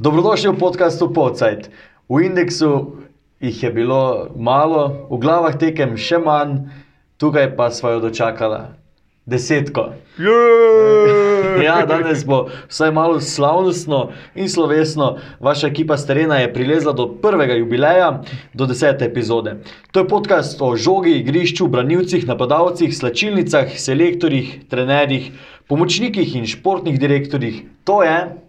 Dobrodošli v podkastu Podcajt. V indeksu jih je bilo malo, v glavah tekem še manj, tukaj pa smo jo dočakali desetko. Ja, danes bo vsaj malo slavnostno in slovesno. Vaša ekipa Starena je prilezla do prvega jubileja, do desete epizode. To je podcast o žogi, igrišču, branilcih, napadalcih, slačilnicah, selektorjih, trenerjih, pomočnikih in športnih direktorjih. To je.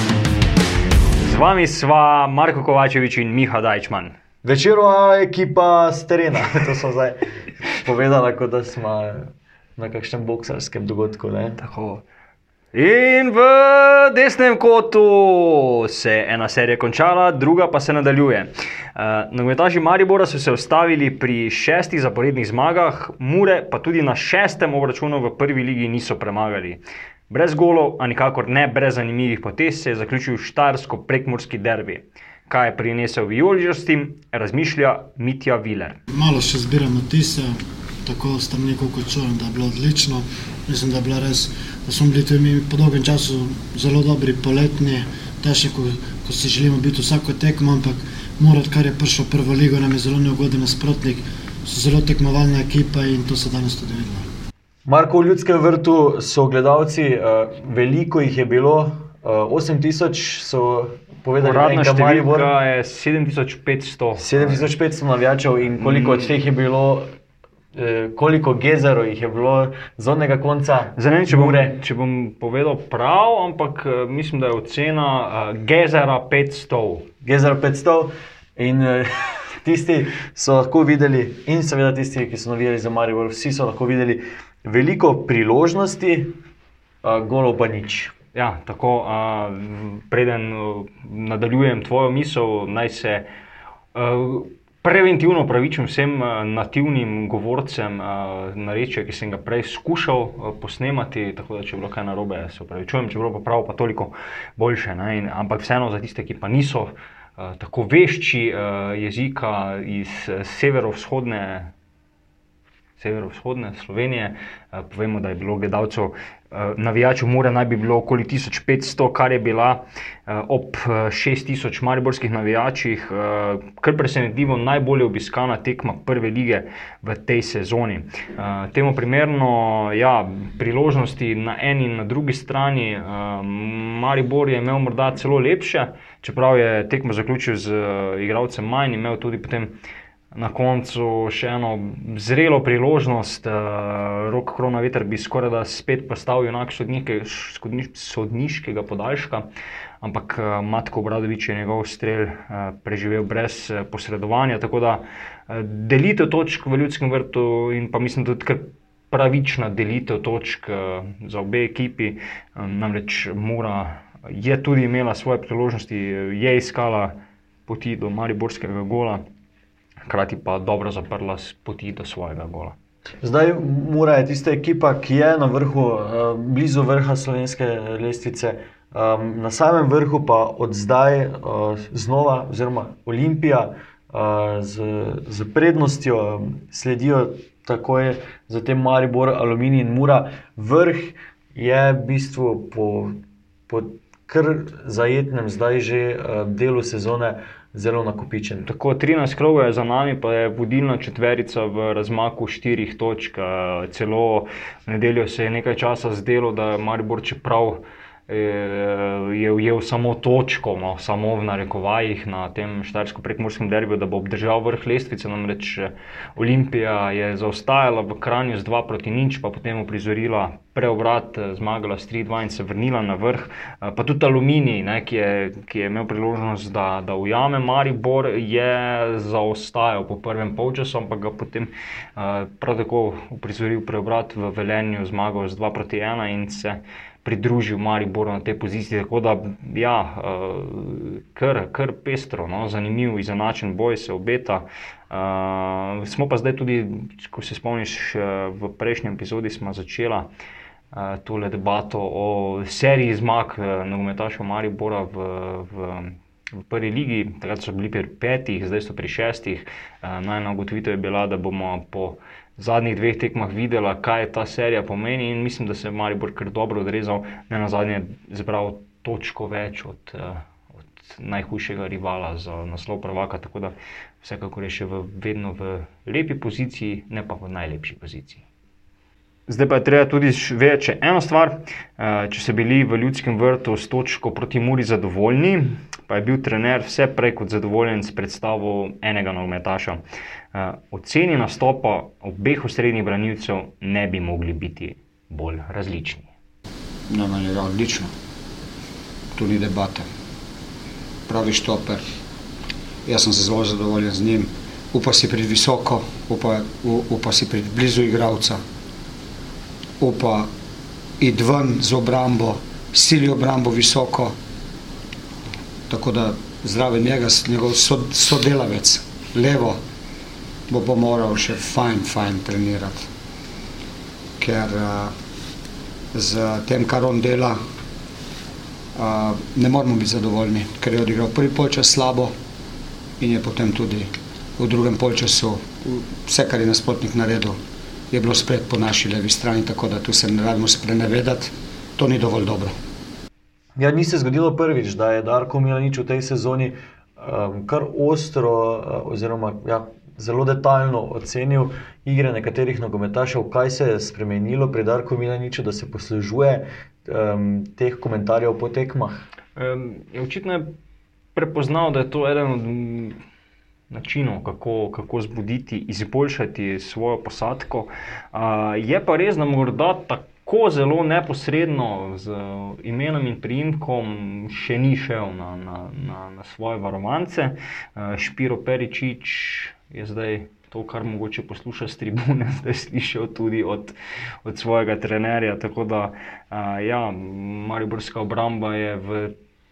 Vami sva Marko Kovačevič in Miha Dajčman. Večerova ekipa Starena. To smo zdaj povedali, kot da smo na kakšnem boksarskem dogodku. In v desnem kotu se je ena serija končala, druga pa se nadaljuje. Uh, nogometaši Maribora so se ustavili pri šestih zaporednih zmagah, Mure pa tudi na šestem obračunu v prvi ligi niso premagali. Brez golov, a nikakor ne brez zanimivih potez, se je zaključil štarsko-prekmorski derbi. Kaj je prinesel vijoližasti, razmišlja Mitja Viler. Malo še zbiram otise, tako strani kot čujem, da je bilo odlično. Mislim, da, je bila res, da smo bili tudi po dolgem času zelo dobri poletni, težki, ko, ko si želimo biti vsako tekmo, ampak Murat, kar je prišel prvo ligo, nam je zelo neugoden nasprotnik, so zelo tekmovalna ekipa in to se danes tudi videlo. Marko, v ljudskem vrtu so gledalci, uh, veliko jih je bilo, uh, 8000 so povedali, Uradna enega Maribor. številka je 7500. 7500 navijačev in koliko od teh je bilo, eh, koliko gezerov jih je bilo z onega konca. Vem, če bom, če bom povedal prav, ampak eh, mislim, da je ocena uh, Gezera 500. Gezer 500 in eh, tisti so lahko videli, in seveda tisti, ki so navijali za Maribor, vsi so lahko videli veliko priložnosti, uh, golov pa nič. Ja, tako, uh, preden nadaljujem tvojo misel, naj se uh, preventivno pravičim vsem uh, nativnim govorcem uh, narečja, ki sem ga prej skušal uh, posnemati. Tako da, če je bilo kaj narobe, se upravičujem, če je bilo pa prav, pa toliko boljše. ne, In, ampak vseeno za tiste, ki pa niso uh, tako vešči uh, jezika iz severovzhodne severovzhodne Slovenije. Eh, Povemo, da je bilo gledalcev, eh, navijačev Mure naj bi bilo okoli 1500, kar je bila eh, ob eh, 6000 mariborskih navijačih kar presenetljivo najbolje obiskana tekma prve lige v tej sezoni. Temu primerno, ja, priložnosti na eni in na drugi strani. Maribor je imel morda celo lepše, čeprav je tekmo zaključil z igralcem manj, imel tudi potem na koncu še eno zrelo priložnost, uh, rok krona veter bi skoraj da spet postal junak sodnike, sodniš, sodniškega podaljška, ampak uh, Matko Obradovič je njegov strel uh, preživel brez uh, posredovanja, tako da uh, delitev točk v ljudskem vrtu in pa mislim tudi kar pravična delitev točk uh, za obe ekipi, um, namreč Mura je tudi imela svoje priložnosti, je iskala poti do Mariborskega gola hkrati pa dobro zaprla poti do svojega gola. Zdaj, Mura je tista ekipa, ki je na vrhu, eh, blizu vrha slovenske lestvice, na samem vrhu pa od zdaj uh, znova, oziroma Olimpija uh, z, z prednostjo sledijo takoj zatem Maribor, Aluminij in Mura. Vrh je v bistvu po, po kar zajetnem zdaj že delu sezone zelo nakopičen. Tako 13 krogov je za nami, pa je vodilna četverica v razmaku 4 točk. Celo nedeljo se je nekaj časa zdelo, da je Maribor, čeprav je ujel samo točko, no, samo v narekovajih na tem štajersko-prekmorskem derbiju, da bo obdržal vrh lestvice. Namreč eh, Olimpija je zaostajala v Kranju z 2 proti nič, pa potem uprizorila preobrat, eh, zmagala s 3-2 in se vrnila na vrh. Eh, Pa tudi Aluminij, ne, ki, je, ki je imel priložnost, da, da ujame Maribor, je zaostajal po prvem polčasu, ampak ga potem prav tako uprizoril preobrat v Velenju, zmagal z 2 proti 1 in se pridružil Mariboru na tej poziciji. Tako da, ja, uh, kar, kar pestro, no? zanimiv, izenačen boj se obeta. Uh, smo pa zdaj tudi, ko se spomniš, v prejšnji epizodi smo začela uh, tole debato o seriji zmag uh, nogometašov Maribora v, v, v prvi ligi. Takrat so bili pri petih, zdaj so pri šestih. Uh, Najna ugotovitev je bila, da bomo po zadnjih dveh tekmah videla, kaj ta serija pomeni, in mislim, da se je Maribor kar dobro odrezal, ne na zadnje zbral točko več od, uh, od najhujšega rivala za naslov prvaka. Tako da vsekakor je še v, vedno v lepi poziciji, ne pa v najlepši poziciji. Zdaj pa je treba tudi vedeti še eno stvar. Če so bili v ljudskem vrtu s točko proti Muri zadovoljni, pa je bil trener vse prej kot zadovoljen s predstavo enega nogometaša. Oceni nastopa obeh osrednjih branilcev ne bi mogli biti bolj različni. No, meni je odlično, tu ni debate. Pravi štoper, jaz sem se zelo zadovoljen z njim, upa si pred visoko, upa, upa si pred blizu igravca upa iti ven z obrambo, sili obrambo visoko. Tako da zdravi njega, njegov sodelavec, levo, bo pa moral še fajn, fajn trenirati. Ker uh, z tem, kar on dela, uh, ne moramo biti zadovoljni, ker je odigral prvi polčas slabo in je potem tudi v drugem polčasu vse, kar je nasprotnik naredil, je bilo spet po naši levi strani, tako da tu se ne rabimo sprenevedati, to ni dovolj dobro. Ja, ni se zgodilo prvič, da je Darko Milanič v tej sezoni um, kar ostro, uh, oziroma ja, zelo detaljno ocenil igre nekaterih nogometašev, kaj se je spremenilo pri Darku Milaniču, da se poslužuje um, teh komentarjev po tekmah. Um, očitno je prepoznal, da je to eden od načinov, kako, kako zbuditi, izboljšati svojo posadko. Uh, je pa res, da morda tako zelo neposredno z imenom in priimkom še ni šel na, na, na, na svoje varovance. Špiro Peričič je zdaj. To, kar mogoče posluša s tribune, zdaj slišal tudi od, od svojega trenerja. Tako da, uh, ja, Mariborska obramba je v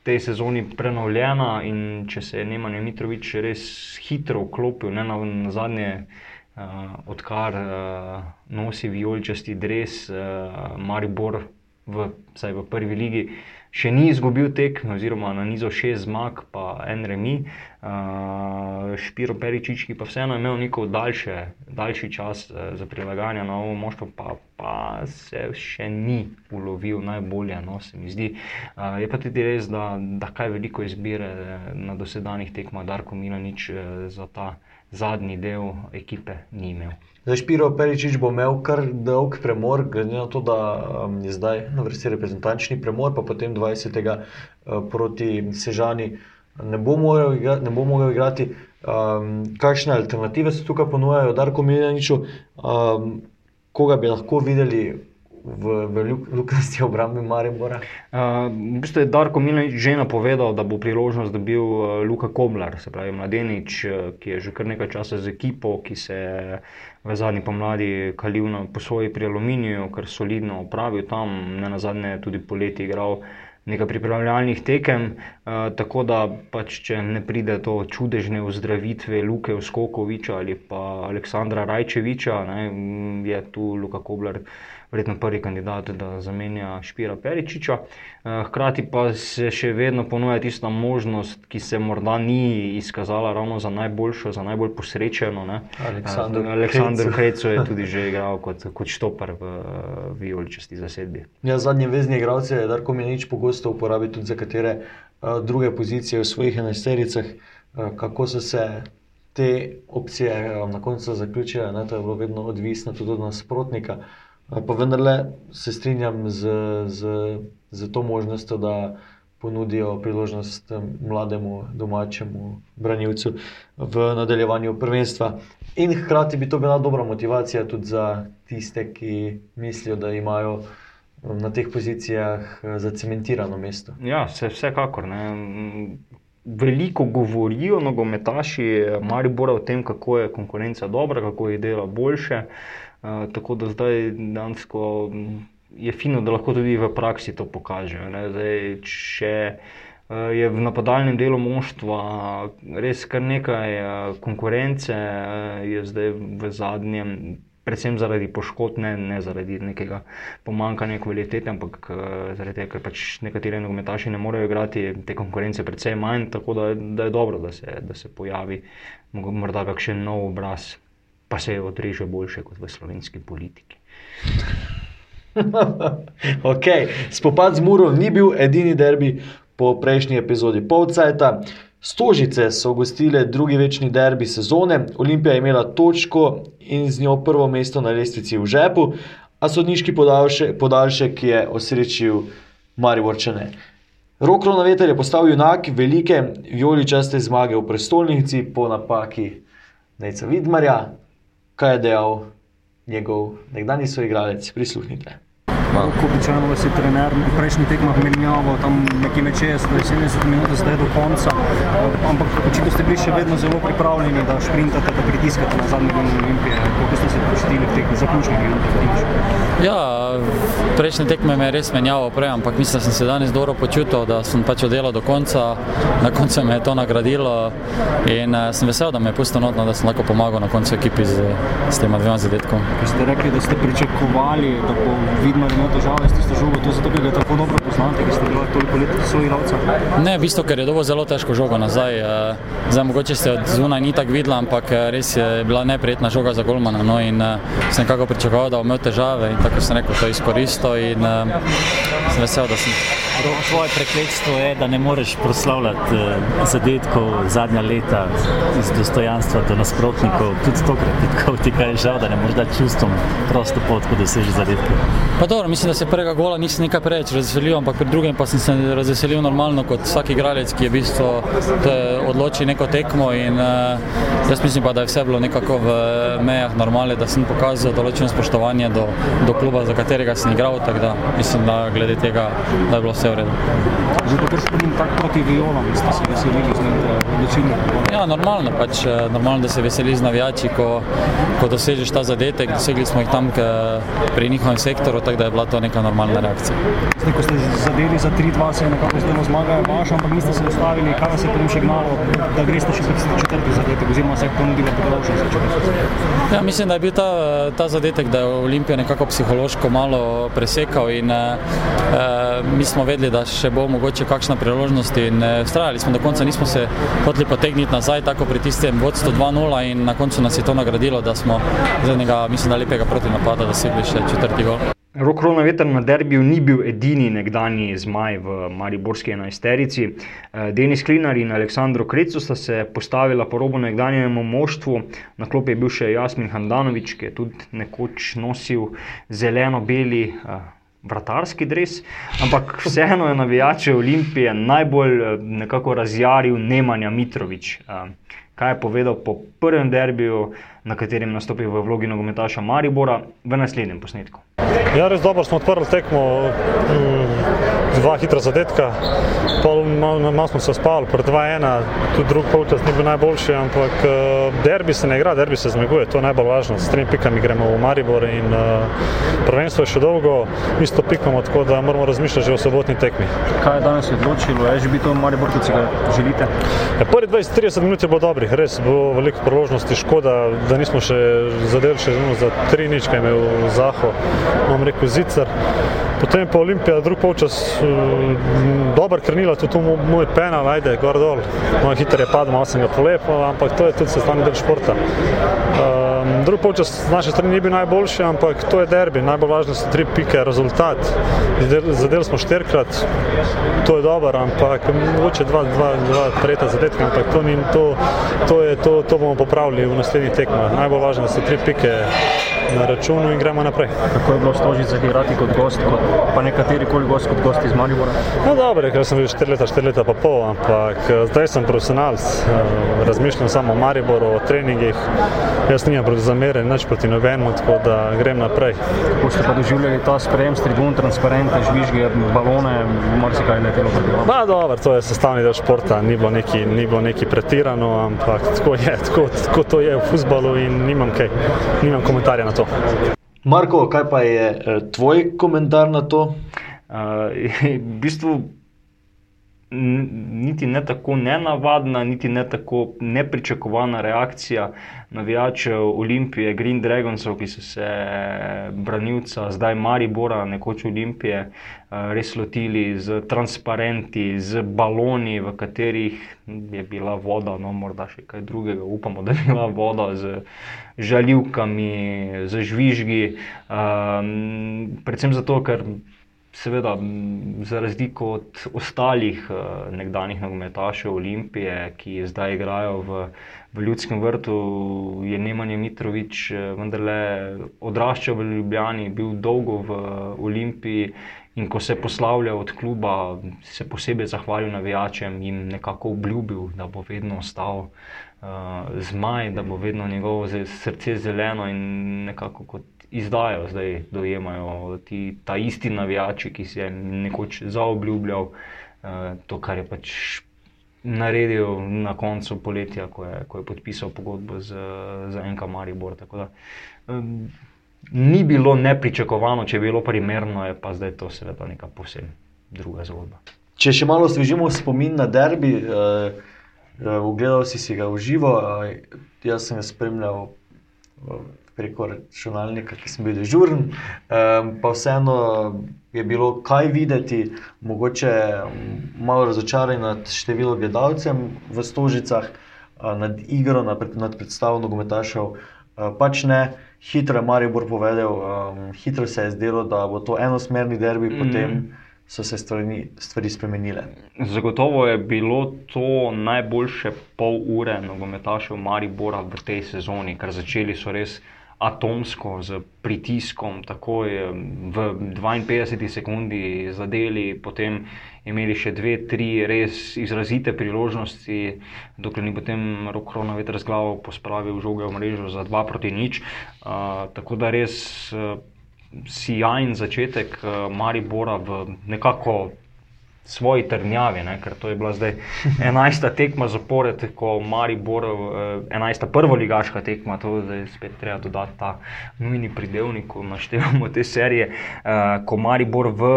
tej sezoni prenovljena in če se je Nemanja Mitrovič res hitro vklopil, ne na, na zadnje, uh, odkar uh, nosi vijoličasti dres, uh, Maribor v, v prvi ligi. Še ni izgubil tekme, oziroma na nizu šest zmag, pa en remi. Uh, Špiro Peričič, ki pa vseeno imel neko daljše, daljši čas uh, za prilagajanje na novo moštvo, pa, pa se še ni ulovil najbolje, no, se mi zdi. Uh, je pa tudi res, da, da kaj veliko izbire na dosedanjih tekmah, Darko Milanič uh, za ta zadnji del ekipe ni imel. Zdaj, Špiro Peričič bo imel kar dolg premor, glede na to, da um, je zdaj na vrsti reprezentančni premor, pa potem 20. Uh, proti Sežani ne bo mogel igrati. Ne bo mogel igrati. Um, kakšne alternative se tukaj ponujajo, Darko Miljaniču, um, koga bi lahko videli v, v Lukasti obrambi Maribora? Uh, v bistvu je Darko Milanič že napovedal, da bo priložnost dobil uh, Luka Koblar, se pravi mladenič, uh, ki je že kar nekaj časa z ekipo, ki se v zadnji pomladi kalil na, po svoji pri Aluminiju, kar solidno opravil tam, ne na zadnje tudi poleti igral. Nekaj pripravljalnih tekem, uh, tako da pač, če ne pride do čudežne ozdravitve Luke Uskokoviča ali pa Aleksandra Rajčeviča, ne, je tu Luka Koblar verjetno prvi kandidat, da zamenja Špira Peričiča. Eh, hkrati pa se še vedno ponuja tista možnost, ki se morda ni izkazala ravno za najboljšo, za najbolj posrečeno. Aleksandr Hreco je tudi že igral kot, kot štoper v vijoličasti zasedbi. Ja, zadnji vezni igralci je Darko Menič pogosto uporabil tudi za katere uh, druge pozicije v svojih enajstericah. Uh, kako so se te opcije uh, na koncu zaključile, ne, to je bilo vedno odvisno tudi od nasprotnika. Uh, Pa vendarle se strinjam z, z, z to možnostjo, da ponudijo priložnost mlademu domačemu branilcu v nadaljevanju prvenstva. In hkrati bi to bila dobra motivacija tudi za tiste, ki mislijo, da imajo na teh pozicijah zacementirano mesto. Ja, se vsekakor. Ne. Veliko govorijo nogometaši Maribora o tem, kako je konkurenca dobra, kako je dela boljše. Uh, tako da zdaj dejansko je fino, da lahko tudi v praksi to pokažejo. Če eh, je v napadalnem delu moštva res kar nekaj eh, konkurence, eh, je zdaj v zadnjem. Predvsem zaradi poškodb, ne, ne zaradi nekega pomankanja kvalitete, ampak uh, zaradi tega, ker pač nekateri nogometaši ne morejo igrati te konkurence, predvsem manj, tako da, da je dobro, da se, da se pojavi morda kakšen nov obraz, pa se odreže boljše kot v slovenski politiki. okay. Spopad z Muro ni bil edini derbi po prejšnji epizodi Povcajta. Stožice so gostile drugi večni derbi sezone, Olimpija je imela točko in z njo prvo mesto na lestvici v žepu, a sodniški podaljšek, je osrečil Mariborčane. Rokro na veter je postal junak velike vijoličaste zmage v prestolnici po napaki Nejca Vidmarja. Kaj je dejal njegov nekdani soigralec? Prisluhnite. Kot običajno je trener v prejšnjih tekmah menjavo, tam nekje med 60 in 70 minut, zdaj do konca. Ampak očitno ste bili še vedno zelo pripravljeni, da šprintate, da pritiskate na zadnji dan Olimpije. Kako ste se počutili v teh zaključnih minutah? Ja, prejšnje tekme me je res menjavo prej, ampak mislim, da sem se danes dobro počutil, da sem pač oddelal do konca. Na koncu me je to nagradilo in uh, sem vesel, da me je pustil notno, da sem lahko pomagal na koncu ekipi z, z tema dvema zadetkom. Ste rekli, da ste pričakovali, da bo vidno imel težave s tisto žogo, to zato, ker ga tako dobro poznate, ker ste bili toliko let svoj igralca? Ne, v bistvu, ker je dobil zelo težko žogo nazaj. Zdaj, mogoče ste od zunaj ni tako videla, ampak res je bila neprijetna žoga za Golmana. No, in sem nekako pričakoval, da bo imel težave in tako sem rekel, to izkoristil in sem vesel, da sem. Tvoje prekletstvo je, da ne moreš proslavljati zadetkov zadnja leta iz dostojanstva do nasprotnikov. Tudi tokrat, tako ti kaj je žal, da ne moreš dati čustvom prosto pot, ko dosežeš zadetke. Pa dobro, mislim, da se prvega gola nisem nekaj preveč razveselil, ampak pri drugem pa sem se razveselil normalno kot vsak igralec, ki je v bistvu odločil neko tekmo in uh, jaz mislim pa, da je vse bilo nekako v mejah normale, da sem pokazal določeno spoštovanje do, do kluba, za katerega sem igral, tako da mislim, da glede tega, da je bilo vse v redu. Že pa kar spremem tak proti Violam, ste se veselili z odločilnim. Ja, normalno, pač, normalno, da se veseli z navijači, ko, ko dosežeš ta zadetek, dosegli smo jih tam k, pri njihovem sektoru, tako da je bila to neka normalna reakcija. Zdaj, ko ste zadeli za 3-2, se je nekako zdelo zmaga vaša, ampak niste se ustavili, kaj vas je potem še gnalo, da greste še pred četrti zadetek, oziroma se je ponudila četrti. Ja, mislim, da je bil ta, ta zadetek, da je Olimpija nekako psihološko malo presekal in uh, mi smo vedeli, da še bo mogoče kakšna priložnost in vztrajali uh, smo do konca, nismo se hoteli potegniti nazaj, tako pri tistem vodstvu 2-0 in na koncu nas je to nagradilo, da smo z enega, mislim, da lepega protinapada dosegli še četrti gol. Rok Rona veter na derbiju ni bil edini nekdani zmaj v Mariborski enajsterici. Denis Klinar in Aleksandro Krecu sta se postavila po robu nekdanjemu moštvu. Na klopi je bil še Jasmin Handanovič, ki je tudi nekoč nosil zeleno-beli vratarski dres, ampak vseeno je navijače Olimpije najbolj nekako razjaril Nemanja Mitrovič. Kaj je povedal po prvem derbiju, na katerem nastopi v vlogi nogometaša Maribora, v naslednjem posnetku. Ja, res dobro smo odprli tekmo, dva hitra zadetka, pol malo mal smo se spali, pred 2-1, tudi drug polčas ni bil najboljši, ampak derbi se ne igra, derbi se zmaguje, to je najbolj važno. S tremi pikami gremo v Maribor in uh, prvenstvo je še dolgo, isto pikamo, tako da moramo razmišljati že o sobotni tekmi. Kaj je danes odločilo, je že biti v Maribor, kot si ga želite? Ja, prvi 20-30 minut je bilo dobrih, res bilo veliko priložnosti, škoda, da nismo še zadeli še za tri nič, kaj je imel Zaho, imam rekel Zicar. Potem pa Olimpija, drug polčas, dober krnila, tudi tu moj penal, ajde, gor dol. Moj hiter je padel, malo sem ga polepil, ampak to je tudi sestavni del športa. Um, drug polčas z naše strani ni bil najboljši, ampak to je derbi, najbolj važno so tri pike, rezultat. Zadeli smo štirikrat, to je dober, ampak mogoče dva, dva, dva prejeta zadetka, ampak to, ni, to, to, je, to, to bomo popravili v naslednjih tekmah. Najbolj važno so tri pike na računu in gremo naprej. Kako je bilo stožice igrati kot gost, kot, pa nekateri koli gost kot gost iz Maribora? No, dobro, ker sem bil 4 leta, 4 leta pa pol, ampak zdaj sem profesionalc, razmišljam samo o Mariboru, o treningih. Jaz nimam proti zamere, nič proti nobenemu, tako da grem naprej. Kako ste pa doživljali ta sprejem s tribun, transparente, žvižge, balone, marsikaj letelo proti vam? Pa dobro, to je sestavni del športa, ni bilo neki, ni bilo neki pretirano, ampak tako je, tako, tako to je v futbalu in nimam kaj, nimam komentarja na to. Marko, kaj pa je tvoj komentar na to? Uh, v bistvu niti ne tako nenavadna, niti ne tako nepričakovana reakcija navijačev Olimpije, Green Dragonsov, ki so se branilca, zdaj Maribora, nekoč Olimpije, eh, res lotili z transparenti, z baloni, v katerih je bila voda, no morda še kaj drugega, upamo, da je bila voda z žaljivkami, z žvižgi. Um, predvsem zato, ker Seveda, za razliko od ostalih uh, nekdanjih nogometašev Olimpije, ki zdaj igrajo v, v Ljudskem vrtu, je Nemanja Mitrovič eh, vendarle odraščal v Ljubljani, bil dolgo v Olimpiji in ko se je poslavljal od kluba, se posebej zahvalil navijačem in nekako obljubil, da bo vedno ostal uh, zmaj, da bo vedno njegovo srce zeleno in nekako kot izdajo zdaj dojemajo ti, ta isti navijači, ki si je nekoč zaobljubljal uh, to, kar je pač naredil na koncu poletja, ko je, ko je podpisal pogodbo z, z NK Maribor. Tako Da, um, ni bilo nepričakovano, če je bilo primerno, je pa zdaj to seveda neka posebna druga zgodba. Če še malo osvežimo spomin na derbi, uh, uh, ogledal si, si ga v živo, uh, jaz sem ga spremljal uh, preko računalnika, ki sem bil dežuren, um, pa vseeno je bilo kaj videti, mogoče malo razočaran nad številom gledalcev v Stožicah, nad igro, nad, pred- nad predstavo nogometašev. Pač ne, hitro je Maribor povedal, um, hitro se je zdelo, da bo to enosmerni derbi, Mhm. potem so se stvari, stvari spremenile. Zagotovo je bilo to najboljše pol ure nogometašev Maribora v tej sezoni, ker začeli so res atomsko, z pritiskom, takoj eh, v 52 sekundi zadeli, potem imeli še dve, tri res izrazite priložnosti, dokler ni potem rok Kronoveter z glavo pospravil žoge v mrežo za 2 proti nič. Uh, tako da res uh, sijajen začetek uh, Maribora v nekako svoji trdnjavi, ne, ker to je bila zdaj 11. tekma zapored, ko Maribor, eh, 11. prvoligaška tekma, to zdaj spet treba dodati ta nujni pridevnik, ko naštevamo te serije, eh, ko Maribor v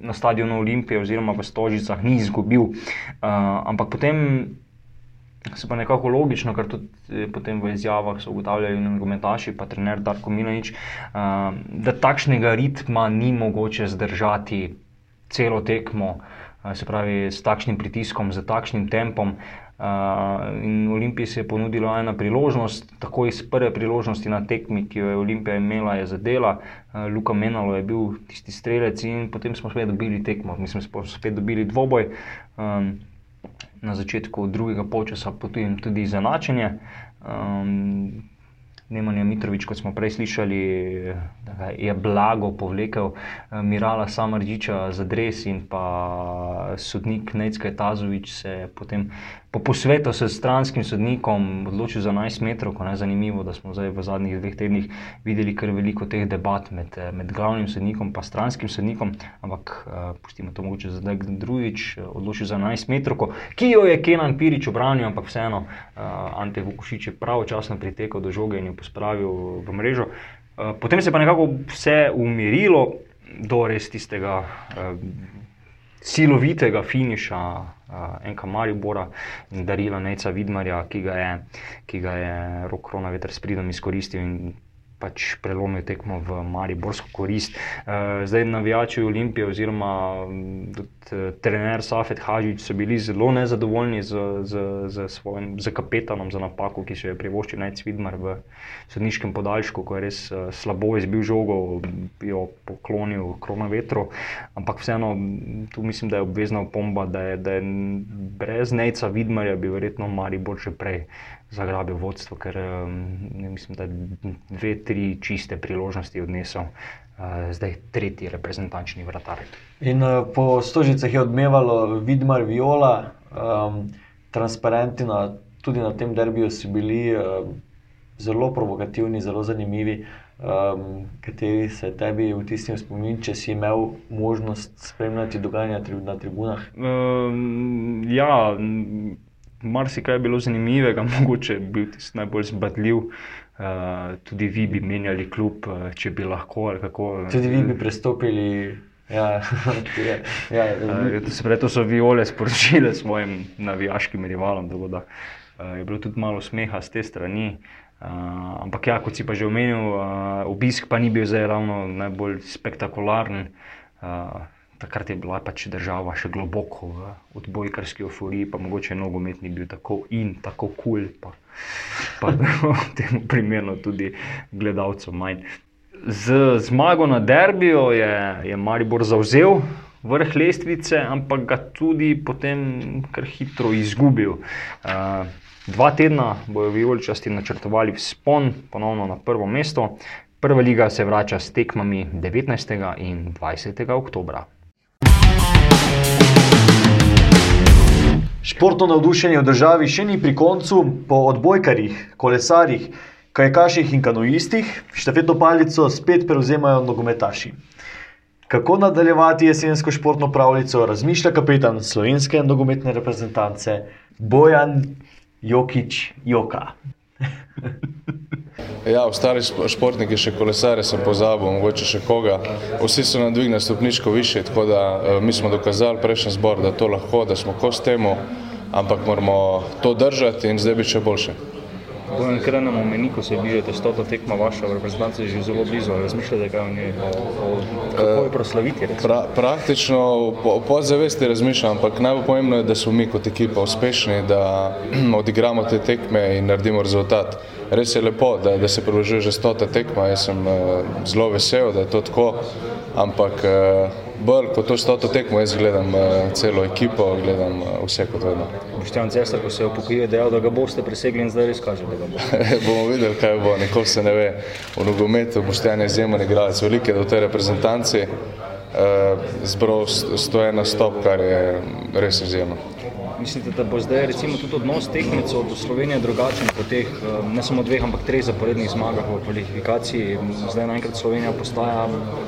na stadionu Olimpije oziroma v Stožicah ni izgubil, uh, ampak potem se pa nekako logično, ker tudi eh, potem v izjavah so ugotavljali nogometaši, pa trener Darko Milanič, uh, da takšnega ritma ni mogoče zdržati celo tekmo, se pravi s takšnim pritiskom, z takšnim tempom. In Olimpiji se je ponudila ena priložnost, tako iz prve priložnosti na tekmi, ki jo je Olimpija imela, je zadela. Luka Menalo je bil tisti strelec, in potem smo spet dobili tekmo, mislim, smo spet dobili dvoboj. Na začetku drugega polčasa potem tudi izenačenje. Nemanja Mitrovič, kot smo prej slišali, je blago povlekel eh, Mirala Samardžiča za dres in pa sodnik Necka Tazovič se je potem po posvetu s stranskim sodnikom odločil za 11 metrov, je zanimivo, da smo zdaj v zadnjih dveh tednih videli kar veliko teh debat med, med glavnim sodnikom in stranskim sodnikom, ampak uh, pustimo to mogoče za drugič, odločil za 11 metrov, ki jo je Kenan Pirič obranil, ampak vseeno uh, Ante Vukušič je pravočasno pritekel do žoge in jo pospravil v mrežo. Uh, potem se je pa nekako vse umirilo do res tistega uh, silovitega finiša uh, Enka Maribora in darila Neca Vidmarja, ki ga je, ki ga je Rok Kronaveter s pridom izkoristil in pač prelomil tekmo v Mariborsko korist. Uh, zdaj navijači Olimpije oziroma trener Safet Hažič so bili zelo nezadovoljni z, z, z, svojim, z kapetanom za napako, ki se je privoščil Nec Vidmar v sodniškem podaljšku, ko je res uh, slabo izbil žogo, jo poklonil kronovetru, ampak vseeno tu mislim, da je obvezna opomba, da je, da je brez Neca Vidmarja bi verjetno Maribor že prej zagrabil vodstvo, ker um, ne mislim, da je dve, tri čiste priložnosti odnesel. Zdaj tretji reprezentančni vratar. In po stožicah je odmevalo Vidmar Viola, um, transparenti na, tudi na tem derbiju so bili um, zelo provokativni, zelo zanimivi, um, kateri se tebi vtisnil spomin, če si imel možnost spremljati dogajanje tri, na tribunah. Um, ja, marsikaj je bilo zanimivega, mogoče je bil tisti najbolj zbadljiv. Uh, tudi vi bi menjali klub, uh, če bi lahko kako. Tudi vi bi prestopili Ja, je, ja, Uh, to so viole sporočile svojim navijaškim rivalom, tako da uh, je bilo tudi malo smeha z te strani. Uh, ampak, ja, kot si pa že omenil, uh, obisk pa ni bil zdaj ravno najbolj spektakularen. Uh, takrat je bila pač država še globoko v odbojkarski euforiji, pa mogoče nogomet ni bil tako in tako kul, cool, pa, pa temu primerno tudi gledalcev manj. Z zmago na derbijo je, je Maribor zauzel vrh lestvice, ampak ga tudi potem kar hitro izgubil. Uh, dva tedna bojo vijoličasti načrtovali vzpon, ponovno na prvo mesto. Prva liga se vrača s tekmami 19. in 20. oktobra. Športno navdušenje v državi še ni pri koncu, po odbojkarjih, kolesarjih, kajakaših in kanoistih, štafetno palico spet prevzemajo nogometaši. Kako nadaljevati jesensko športno pravljico, razmišlja kapetan slovenske nogometne reprezentance Bojan Jokič Joka. Ja, ostali športniki, še kolesare sem pozabil, mogoče še koga. Vsi so nam dvignili stopničko više, tako da mi smo dokazali prejšnji zbor, da to lahko, da smo kos temu, ampak moramo to držati in zdaj biti še boljše. Bojem, ker nam omeni, ko se bližate stota tekma vaša v reprezentanci, že zelo blizu, razmišljate, kaj o njej, o, o, kako jo proslaviti? Pra, praktično po, po zavesti razmišljam, ampak najbolj pomembno je, da smo mi kot ekipa uspešni, da odigramo te tekme in naredimo rezultat. Res je lepo, da, da se približuje že stota tekma, jaz sem uh, zelo vesel, da je to tako, ampak uh, bolj kot to stoto tekmo, jaz gledam uh, celo ekipo, gledam uh, vse kot vedno. Boštjan Cesar, ko se je upokojil, dejal, da ga boste presegli in zdaj res kaže, da ga boste. bomo videli, kaj bo, nikoli se ne ve. V nogometu Boštjan je izjemen igralec, velike do te reprezentanci, uh, zbral 101 stop, kar je res izjemno. Mislite, da bo zdaj recimo tudi odnos tekmecev do Slovenije drugačen po teh ne samo dveh, ampak treh zaporednih zmagah v kvalifikaciji? Zdaj naenkrat Slovenija postaja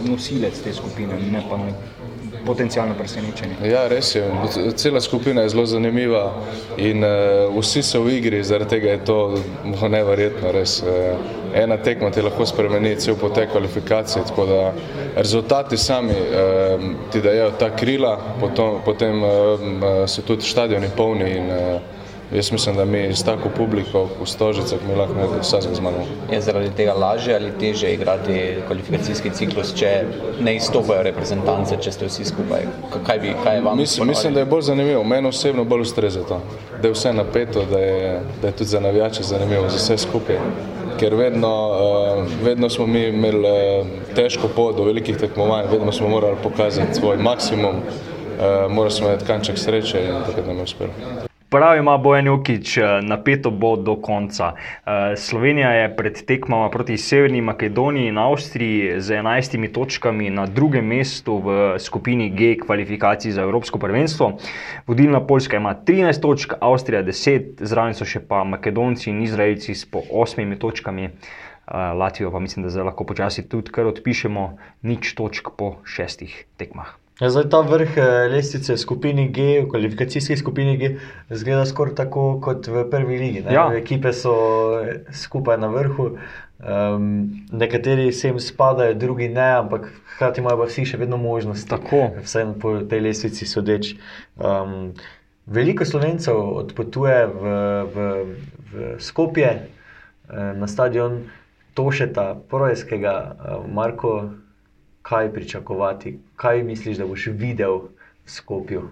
nosilec te skupine, ne pa potencijalno presenečenje. Ja, res je. Cela skupina je zelo zanimiva in uh, vsi so v igri, zaradi tega je to neverjetno. Res. Uh, ena tekma ti lahko spremeni cel potek kvalifikacije, tako da rezultati sami uh, ti dajo ta krila, potom, potem uh, so tudi stadioni polni in uh, Jaz mislim, da mi s tako publiko v Stožicah mi lahko vsega zmagamo. Je zaradi tega lažje ali teže igrati kvalifikacijski ciklus, če ne izstopajo reprezentance, če ste vsi skupaj? Kaj, bi, kaj je vam? Mislim, mislim, da je bolj zanimivo. Meni osebno bolj ustreza to. Da je vse napeto, da je, da je tudi za navijače zanimivo, za vse skupaj. Ker vedno, uh, vedno smo mi imeli uh, težko pot do velikih tekmovanj, vedno smo morali pokazati svoj maksimum, uh, morali smo imeti kanček sreče in takrat nam je uspelo. Pravi ima Bojan Jokič, napeto bo do konca. Slovenija je pred tekmama proti Severni Makedoniji in Avstriji z 11 točkami na drugem mestu v skupini G kvalifikacij za Evropsko prvenstvo. Vodilna Poljska ima 13 točk, Avstrija 10, zraven so še pa Makedonci in Izraelci s po 8 točkami. Latvijo pa mislim, da zdaj lahko počasi tudi kar odpišemo, nič točk po šestih tekmah. Ja, zdaj ta vrh lestvice v skupini G, v kvalifikacijski skupini G, zgleda skoraj tako kot v prvi ligi. Ja. Ekipe so skupaj na vrhu, um, nekateri sem spadajo, drugi ne, ampak hkrati imajo pa vsi še vedno možnost. Tako. Vsaj po tej lestvici sodeč. Um, veliko slovencev odpotuje v, v, v Skopje, na stadion Tošeta, Projskega, Marko kaj pričakovati, kaj misliš, da boš videl v Skopju?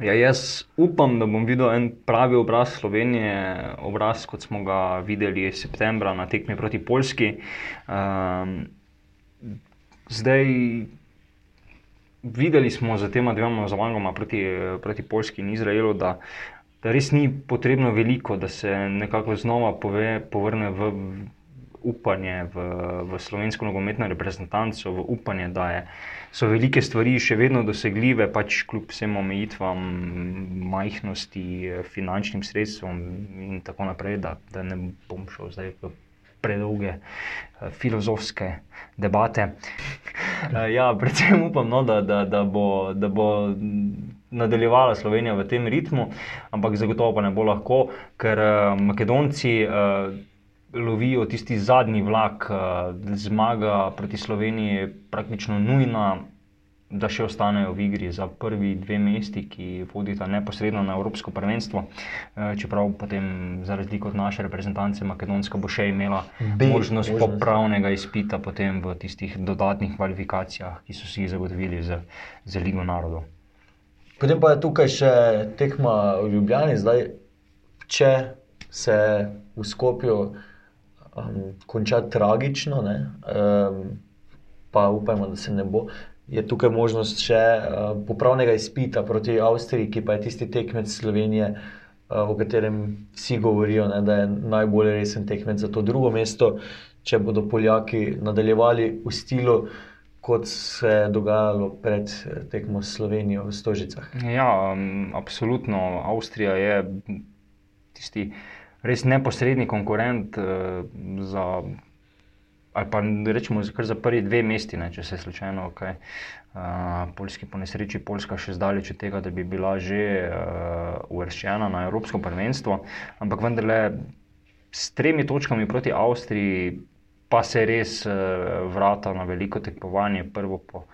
Ja, jaz upam, da bom videl en pravi obraz Slovenije, obraz, kot smo ga videli septembra na tekmi proti Poljski. Um, zdaj, videli smo za tema dvema zmagama proti, proti Poljski in Izraelu, da res ni potrebno veliko, da se nekako znova pove, povrne v upanje v, v slovensko nogometno reprezentanco, v upanje, da je, so velike stvari še vedno dosegljive, pač kljub vsem omejitvam, majhnosti, finančnim sredstvom in tako naprej, da, da ne bom šel zdaj v predolge filozofske debate. ja, predvsem upam, no, da, da, da, bo, da bo nadaljevala Slovenija v tem ritmu, ampak zagotovo pa ne bo lahko, ker Makedonci. Lovijo tisti zadnji vlak, zmaga proti Sloveniji je praktično nujna, da še ostanejo v igri za prvi dve mesti, ki vodita neposredno na Evropsko prvenstvo. Eh, čeprav potem, za razliko od naše reprezentance, Makedonska bo še imela B možnost možnost. popravnega izpita potem v tistih dodatnih kvalifikacijah, ki so si jih zagotovili za, za Ligo narodov. Potem pa je tukaj še tekma v Ljubljani, zdaj, če se v Skopju um, konča tragično, ne, um, pa upajmo, da se ne bo. Je tukaj možnost še uh, popravnega izpita proti Avstriji, ki pa je tisti tekmec Slovenije, uh, o katerem vsi govorijo, ne, da je najbolj resen tekmec za to drugo mesto. Če bodo Poljaki nadaljevali v stilu, kot se je dogajalo pred eh, tekmo s Slovenijo v Stožicah. Ja, um, absolutno. Avstrija je tisti res neposredni konkurent uh, za, ali pa rečemo, za- kar za prvi dve mesti, ne, če se slučajno kaj. Uh, Poljski po nesreči, Poljska še zdaleč od tega, da bi bila že uh, uvrščena na Evropsko prvenstvo, ampak vendarle s tremi točkami proti Avstriji pa se res uh, vrata na veliko tekmovanje, prvo po,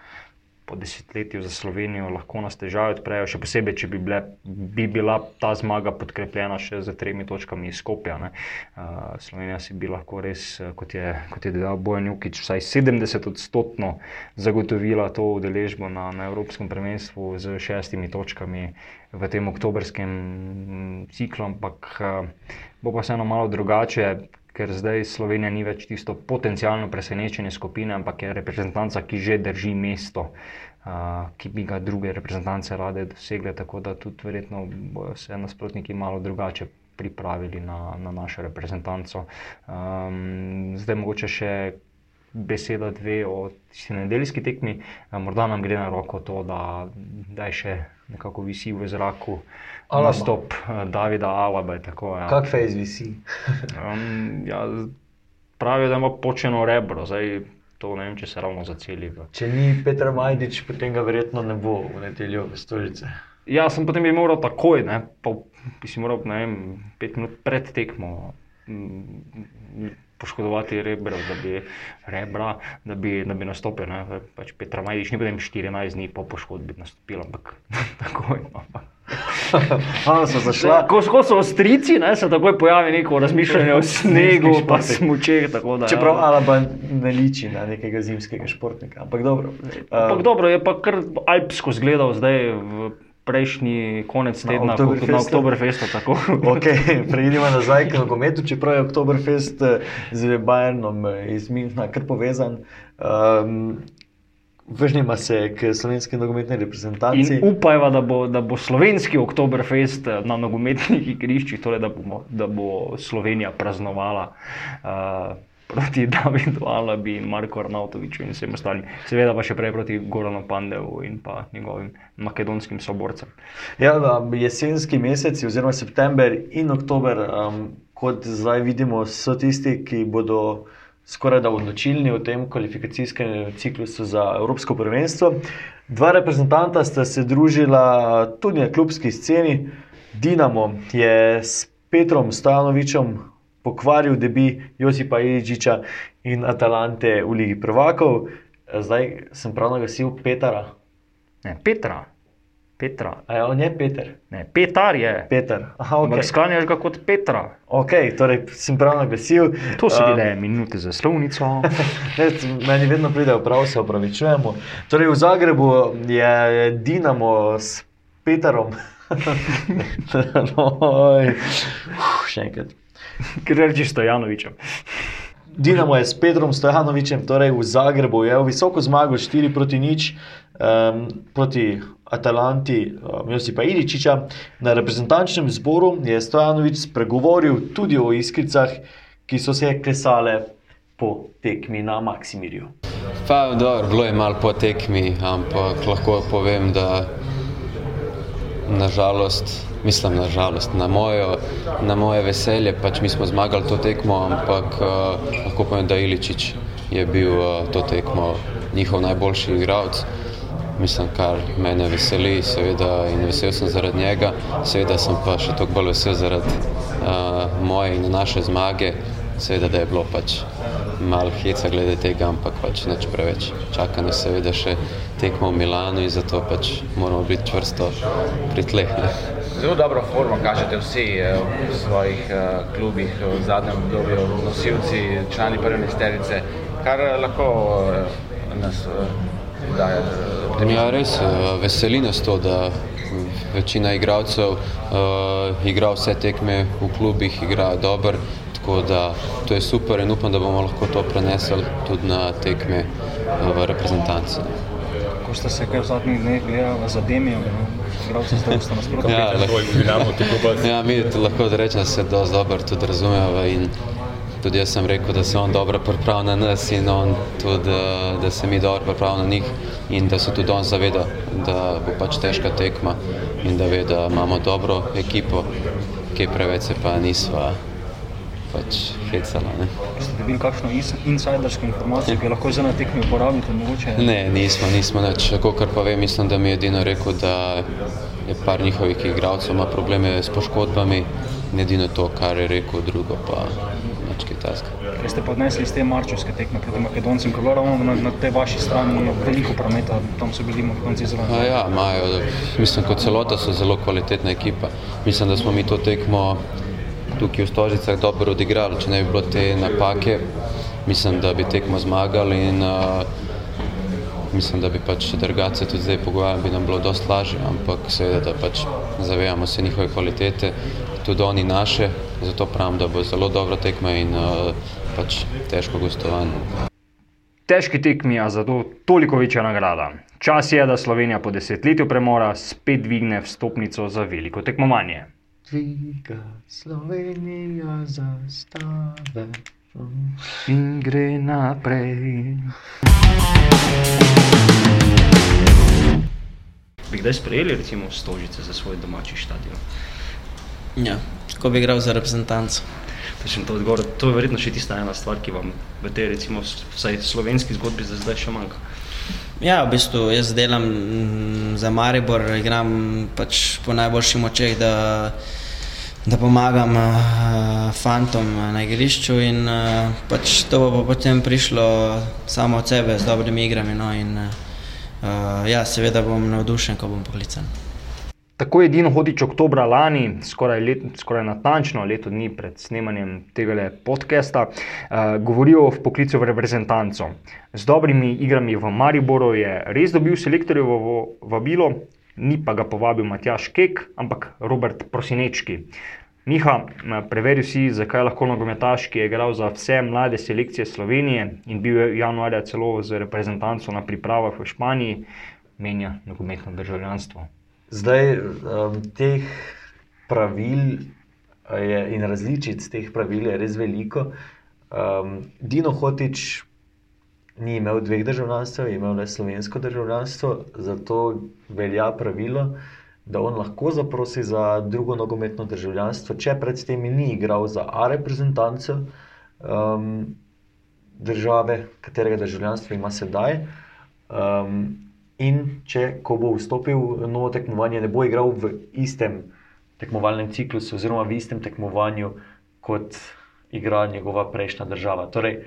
po desetletju za Slovenijo lahko nas težave odprejo, še posebej, če bi, bile, bi bila ta zmaga podkrepljena še z tremi točkami iz Skopja. ne. Uh, Slovenija si bi lahko res, kot je, kot je dejal Bojan Jukič, vsaj 70 odstotno zagotovila to udeležbo na, na Evropskem prvenstvu z šestimi točkami v tem oktobrskem ciklu, ampak uh, bo pa vseeno malo drugače. Ker zdaj Slovenija ni več tisto potencijalno presenečenje skupine, ampak je reprezentanca, ki že drži mesto, uh, ki bi ga druge reprezentance rade dosegle. Tako da tudi verjetno bodo se nasprotniki malo drugače pripravili na, na našo reprezentanco. Um, zdaj mogoče še beseda dve o tisti nedeljski tekmi. Morda nam gre na roko to, da, da je še nekako visi v zraku Alaba. nastop eh, Davida Alaba. je Tako, ja. Kak fejs visi? Um, ja, pravijo, da ima počeno rebro, zdaj to ne vem, če se ravno zaceli. Če ni Petr Majdič, potem ga verjetno ne bo v nedeljo v stolici. Ja, sem potem bi moral takoj, ne, pa bi si moral ne vem, pet minut pred tekmo mm, poškodovati rebra, da bi, rebra, da bi, da bi nastopil. Ne. Pač Petra Majdič ni potem 14 dni po poškodbi nastopil, ampak takoj. no, Ampak. Ko, ko so ostrici, ne, se takoj pojavi neko razmišljanje o snegu, pa športih. smučeh. Čeprav ja. Alaba ne liči na nekega zimskega športnika, ampak dobro. Ampak dobro, je pa kar alpsko zgledal zdaj v prejšnji konec Na tedna, kot na Oktoberfestu? Oktoberfestu. tako. Okay, Preidimo nazaj k nogometu, čeprav je Oktoberfest eh, z Bayernom eh, iz Münchna kar povezan. Um, Vrnimo se k slovenski nogometni reprezentanci. In upajva, da bo, da bo slovenski Oktoberfest eh, na nogometnih igriščih, torej da, bomo, da bo Slovenija praznovala uh, proti Davidu Alabi in Marku Arnautoviču in vsem ostalim. Seveda pa še prej proti Goranu Pandevu in pa njegovim makedonskim soborcem. Ja, jesenski meseci, oziroma september in oktober, um, kot zdaj vidimo, so tisti, ki bodo skoraj da odločilni v tem kvalifikacijskem ciklusu za Evropsko prvenstvo. Dva reprezentanta sta se družila tudi na klubski sceni. Dinamo je s Petrom Stanovičem pokvaril debi Josipa Iličiča in Atalante v Ligi prvakov. Zdaj sem prav nagasil Petara. Ne, Petra. Petra. A je on je Peter? Ne, Petar je. Peter. Aha, Ampak okay. sklanjaš ga kot Petra. Ok, torej sem prav naglasil. To so Um, bile minute za slovnico. Ne, meni vedno pridejo prav, se opravičujemo. Torej, v Zagrebu je Dinamo s Peterom. no, oj. Uf, še enkrat. Ker rečeš Stojanovičem. Dinamo je s Petrom Stojanovičem, torej v Zagrebu, je v visoko zmago 4 proti nič um, proti Atalanti um, Josipa Iličiča. Na reprezentančnem zboru je Stojanovič spregovoril tudi o iskricah, ki so se klesale po tekmi na Maksimirju. Pa, dobro, bilo je malo po tekmi, ampak lahko povem, da nažalost, mislim nažalost, na, mojo, na moje veselje, pač mi smo zmagali to tekmo, ampak uh, lahko povem, da Iličič je bil uh, to tekmo njihov najboljši igralec. Mislim, kar mene veseli, seveda, in vesel sem zaradi njega, seveda sem pa še toliko bolj vesel zaradi uh, moje in naše zmage, seveda, da je bilo pač malo heca glede tega, ampak pač nič preveč. Čaka nas seveda še tekmo v Milanu in zato pač moramo biti čvrsto pri tleh. Ne. Zelo dobro formo kažete vsi eh, v svojih uh, klubih v zadnjem obdobju, nosilci, člani prve mesterice, kar eh, lahko nas daje. Ja, res, veseli nas to, da večina igralcev uh, igra vse tekme v klubih, igra dobro, tako da to je super in upam, da bomo lahko to prenesli tudi na tekme v reprezentanci. Ko ste se kaj v zadnjih dneh gledali za Demijo, igralce zdaj ste nasprotno. Ja, lahko, ja, mi lahko rečem, da se dosti dobro tudi razumeva in tudi jaz sem rekel, da se on dobro pripravlja na nas in on tudi, da se mi dobro pripravlja na njih in da se tudi on zaveda, da bo pač težka tekma in da ve, da imamo dobro ekipo, ki preveč se pa nisva pač hecala. Ne. Ste dobili kakšno insajdersko informacijo, ki jo lahko zdaj na tekmi uporabite? Mogoče? Ne, nismo, nismo nič. Kar pa vem, mislim, da mi je edino rekel, da je par njihovih igralcev ima probleme s poškodbami. Edino to, kar je rekel, drugo pa nič kitajska. Kaj ste pa odnesli z te marčevske tekme proti Makedoncem, ko je bilo ravno na, na tej vaši strani veliko prometa, tam so bili Makedonci zelo. A ja, imajo, mislim, kot celota so zelo kvalitetna ekipa. Mislim, da smo mi to tekmo tukaj v Stožicah dobro odigrali, če ne bi bilo te napake, mislim, da bi tekmo zmagali in uh, mislim, da bi pač drugače tudi zdaj pogojali, bi nam bilo dosti lažje, ampak seveda, da pač zavejamo se njihove kvalitete, tudi oni naše, zato pravim, da bo zelo dobra tekma in uh, pač težko gostovanje. Težki tekmi, a zato toliko večja nagrada. Čas je, da Slovenija po desetletju premora spet dvigne vstopnico za veliko tekmovanje. Dviga Slovenija zastave in gre naprej. Bi kdaj sprejeli recimo stožice za svoj domači stadion? Ja, ko bi igral za reprezentanco. Točno to odgovor. To je verjetno še tista ena stvar, ki vam v tej recimo vsaj slovenski zgodbi za zdaj še manjka. Ja, v bistvu jaz delam mm, za Maribor, igram pač po najboljših močeh, da, da pomagam uh, fantom na igrišču in uh, pač to bo potem prišlo samo od sebe z dobrimi igrami. No, in, uh, ja, seveda bom navdušen, ko bom poklican. Tako je Dino Hodič oktobra lani, skoraj, let, skoraj natančno leto dni pred snemanjem tega podcasta, uh, govoril o poklicu v reprezentanco. Z dobrimi igrami v Mariboru je res dobil selektorjevo vabilo, ni pa ga povabil Matjaš Kek, ampak Robert Prosinečki. Miha, preveri si, zakaj lahko nogometaš, ki je igral za vse mlade selekcije Slovenije in bil je januarja celo z reprezentanco na pripravah v Španiji, menja nogometno državljanstvo. Zdaj, um, teh pravil je, in različic teh pravil je res veliko. Um, Dino Hotič ni imel dveh državljanstv, je imel le slovensko državljanstvo, zato velja pravilo, da on lahko zaprosi za drugo nogometno državljanstvo, če predtem ni igral za A reprezentanco um, države, katerega državljanstvo ima sedaj. Um, In če ko bo vstopil v novo tekmovanje, ne bo igral v istem tekmovalnem ciklusu, oziroma v istem tekmovanju, kot igra njegova prejšnja država. Torej,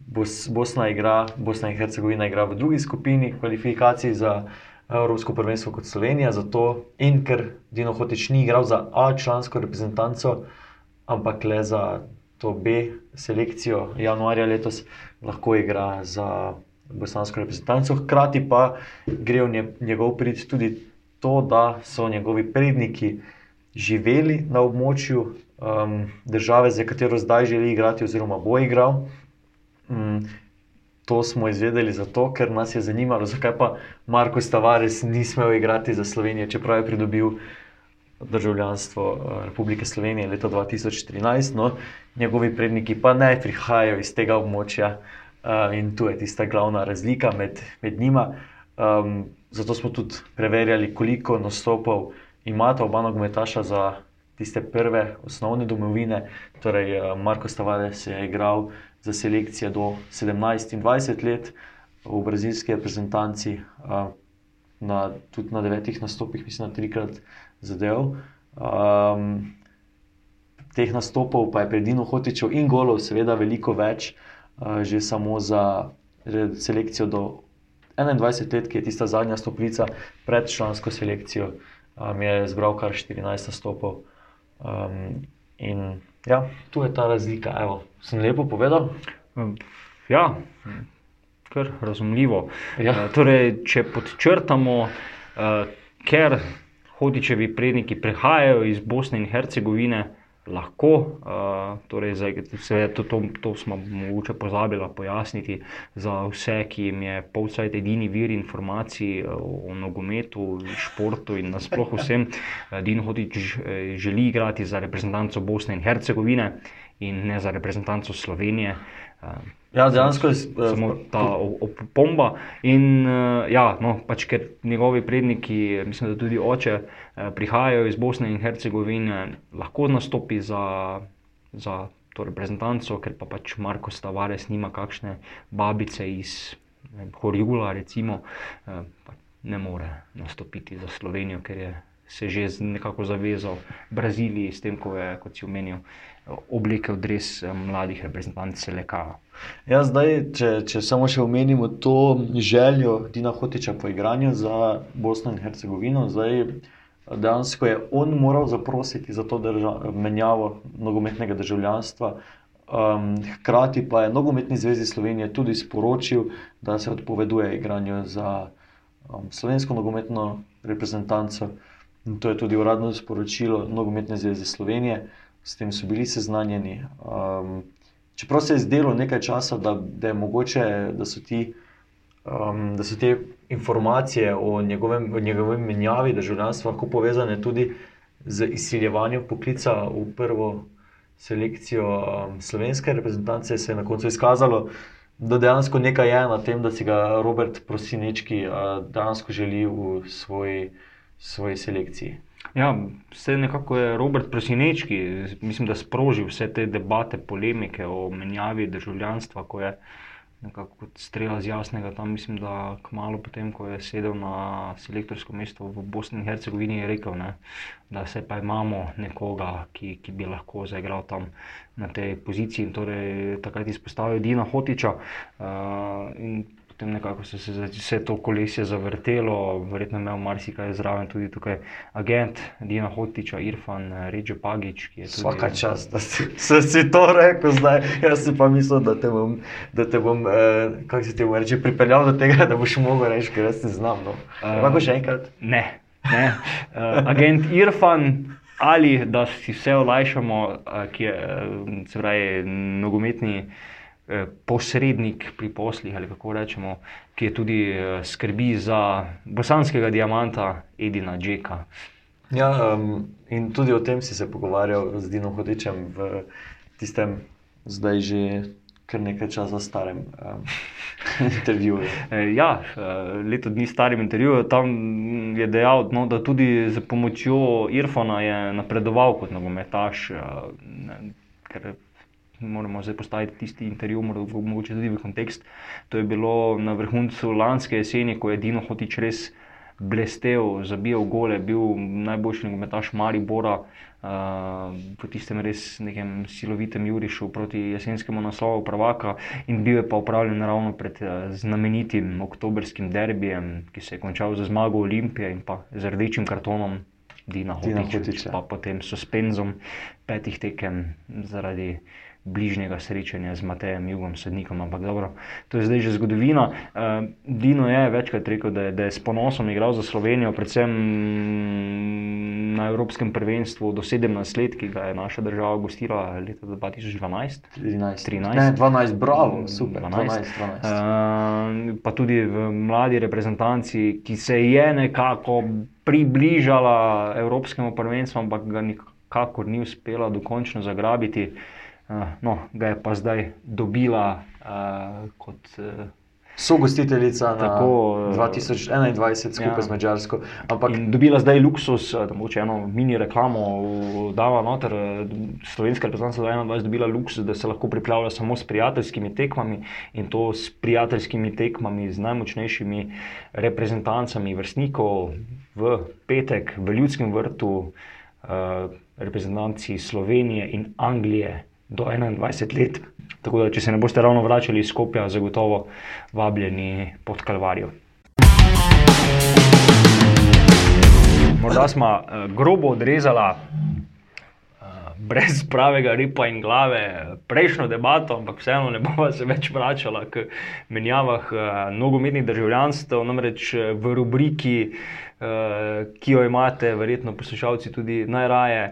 Bos, Bosna, igra, Bosna in Hercegovina igra v drugi skupini kvalifikacij za Evropsko prvenstvo kot Slovenija, zato in ker Dino Hotič ni igral za A člansko reprezentanco, ampak le za to B selekcijo januarja letos, lahko igra za bosansko reprezentanco. Hkrati pa gre v njegov prid tudi to, da so njegovi predniki živeli na območju um, države, za katero zdaj želi igrati, oziroma bo igral. Um, to smo izvedeli zato, ker nas je zanimalo, zakaj pa Marko Stavares ni smel igrati za Slovenijo, čeprav je pridobil. Državljanstvo uh, Republike Slovenije leta 2013, no, njegovi predniki pa ne prihajajo iz tega območja, uh, Uh, in tu je tista glavna razlika med, med njima. Um, zato smo tudi preverjali, koliko nastopov imata oba nogometaša za tiste prve osnovne domovine. Torej, uh, Marko Stavales je igral za selekcije do 17 in 20 let v brazilski reprezentanci, uh, na, tudi na devetih nastopih, mislim, da trikrat zadev. Um, teh nastopov pa je predino hotičev in golov, seveda, veliko več. uh, že samo za selekcijo do 21 let, ki je tista zadnja stopnica pred člansko selekcijo, um, je zbral kar 14 nastopov. Um, in ja, tu je ta razlika. Evo, sem lepo povedal. Ja, kar razumljivo. Ja. Eh, Torej, če podčrtamo, uh, ker hodičevi predniki prihajajo iz Bosne in Hercegovine, lahko, torej zdaj, seveda, to, to, to smo mogoče pozabili pojasniti za vse, ki jim je polcajt edini vir informacij uh, o nogometu, športu in nasploh vsem. Uh, Din Hodič eh, želi igrati za reprezentanco Bosne in Hercegovine in ne za reprezentanco Slovenije. Uh, Ja, dejansko je samo ta opomba. In uh, ja, no, pač ker njegovi predniki, mislim, da tudi oče, uh, prihajajo iz Bosne in Hercegovine, lahko nastopi za, za to reprezentanco, ker pa pač Marko Stavares nima kakšne babice iz Horjula, recimo, pa ne more nastopiti za Slovenijo, ker je se že nekako zavezal Braziliji, s tem, ko je, kot si omenil, oblekel dres eh, mladih reprezentanc Seleka. Ja, zdaj, če, če samo še omenimo to željo Dina Hotiča po igranju za Bosno in Hercegovino, zdaj dejansko je on moral zaprositi za to drža, menjavo nogometnega državljanstva. Um, hkrati pa je Nogometni zvezi Slovenije tudi sporočil, da se odpoveduje igranju za um, slovensko nogometno reprezentanco. In to je tudi uradno sporočilo Nogometne zveze Slovenije, s tem so bili seznanjeni. Um, čeprav se je zdelo nekaj časa, da, da je mogoče, da so, ti, um, da so te informacije o njegovem, o njegovem menjavi državljanstva lahko povezane tudi z izsiljevanjem poklica v prvo selekcijo um, slovenske reprezentance, se je na koncu izkazalo, da dejansko nekaj je na tem, da si ga Robert Prosinečki uh, dejansko želi v svoji, svoji selekciji. Ja, vse nekako je Robert Prosinečki, mislim, da sprožil vse te debate, polemike o menjavi državljanstva, ko je nekako strela z jasnega tam, mislim, da kmalo potem, ko je sedel na selektorsko mesto v Bosni in Hercegovini, je rekel, ne, da se pa imamo nekoga, ki, ki bi lahko zaigral tam na tej poziciji in torej takrat izpostavil Dina Hotiča. Uh, in potem nekako se za- vse to kolesje zavrtelo, verjetno je imel marsikaj zraven tudi tukaj agent Dina Hotiča, Irfan Ređo Pagič, ki je tudi. Vsaka čast, da si, se si to rekel zdaj. Jaz si pa mislil, da te bom, da te bom eh, kako se ti bomo reči, pripeljal do tega, da boš mogel reči, ker jaz ne znam. No. Eh, Lahko še enkrat? Ne. ne. Uh, agent Irfan. Ali da si vse olajšamo, eh, ki je eh, se pravi, nogometni eh, posrednik pri poslih, ali kako rečemo, ki je tudi eh, skrbi za bosanskega diamanta Edina Džeka. Ja, um, in tudi o tem si se pogovarjal z Dinom Hodičem v tistem, zdaj že kar nekaj časa starem um, intervjuju. Eh, Ja, eh, leto dni starem intervjuju, tam je dejal, no, da tudi z pomočjo Irfana je napredoval kot nogometaš. eh, ne, ker Moramo zdaj postaviti tisti intervju, mogoče tudi v kontekst. To je bilo na vrhuncu lanske jeseni, ko je Dino Hotič res blestev, zabijal gole, bil najboljši nogometaš Maribora uh, v tistem res nekem silovitem jurišu proti jesenskemu naslovu prvaka in bil je pa upravljen ravno pred uh, znamenitim oktobrskim derbijem, ki se je končal z zmago Olimpije in pa z rdečim kartonom Dina Dina Hotiča, Hotića. pa potem suspenzom petih tekem zaradi bližnjega srečanja z Matejem Jugom, sodnikom. Ampak dobro, to je zdaj že zgodovina. Uh, Dino je večkrat rekel, da je, da je s ponosom igral za Slovenijo, predvsem na Evropskem prvenstvu do 17 let, ki ga je naša država gostila leta 2012. 13. 13. Ne, 12, bravo, super, 12. 12, 12. Uh, pa tudi v mladi reprezentanci, ki se je nekako približala Evropskemu prvenstvu, ampak ga nikakor ni uspela dokončno zagrabiti. Uh, no, ga je pa zdaj dobila uh, kot. Uh, Sogostiteljica na Tako, eh, 2021 skupaj ja. z Mačarsko. Ampak In dobila zdaj luksus, eh, da mogoče eno mini reklamo dava noter. eh, Slovenska reprezentanca 21 dobila luksus, da se lahko pripravlja samo s prijateljskimi tekmami in to s prijateljskimi tekmami z najmočnejšimi reprezentancami vrstnikov v petek v Ljudskem vrtu, eh, reprezentanci Slovenije in Anglije do 21 let. Tako da, če se ne boste ravno vračali iz Skopja, zagotovo vabljeni pod Kalvarijo. Morda smo uh, grobo odrezali brez pravega ripa in glave prejšnjo debato, ampak vseeno ne bomo se več vračali k menjavah uh, nogometnih državljanstv, namreč v rubriki. Ki jo imate, verjetno, poslušalci tudi najraje,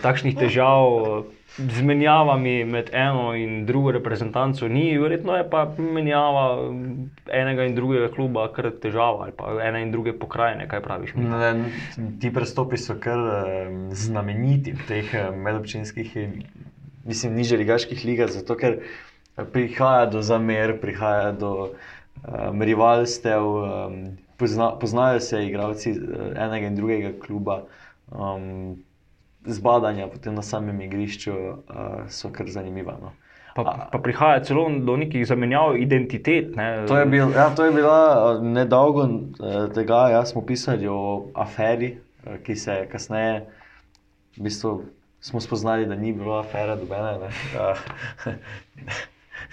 takšnih težav z menjavami med eno in drugo reprezentanco ni, verjetno je pa menjava enega in drugega kluba kar težava ali pa ene in druge pokrajine. Kaj praviš? Ne, ti prestopi so kar znameniti v teh medobčinskih, mislim, nižje ligaških ligah, zato ker prihaja do zamer, prihaja do um, rivalstev, um, pozna, poznajo se igravci enega in drugega kluba. Um, zbadanja na samem igrišču uh, so kar zanimiva. No. Pa, pa prihaja celo do nekih zamenjav identitet. Ne? To, je bil, ja, to je bila nedolgo tega, jaz smo pisali o aferi, ki se je kasneje, v bistvu smo spoznali, da ni bilo afere dobene.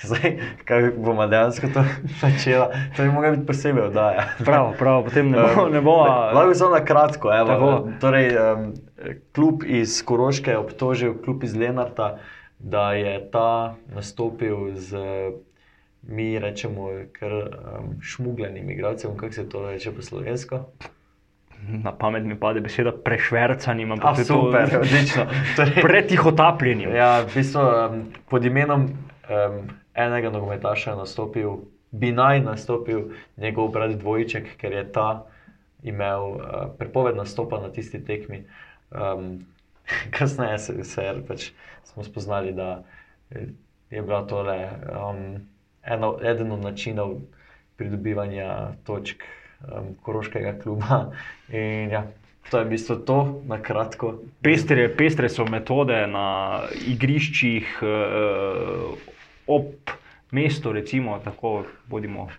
Zdaj, kaj bomo dejansko to začeli, to bi moralo biti posebej oddaja. Prav, prav, potem ne bo. Ne bo Lahko samo na kratko. Evo, torej, um, klub iz Koroške je obtožil klub iz Lenarta, da je ta nastopil z, mi rečemo, kar um, šmugljenim igralcem, kako se to reče po slovensko. Na pamet mi pade beseda prešvercanjem, ampak to je super, odlično. Torej, Pretihotapljenjem. Ja, v bistvu um, pod imenom um, enega nogometaša nastopil, bi naj nastopil njegov brat Dvojček, ker je ta imel uh, prepoved nastopa na tisti tekmi. Um, kasneje se, se je pač smo spoznali, da je bila to le um, eno, eden od načinov pridobivanja točk um, Koroškega kluba. In, ja, To je v bistvu to, na kratko. Pestre, pestre so metode na igriščih, eh, ob mestu, recimo, tako bodimo.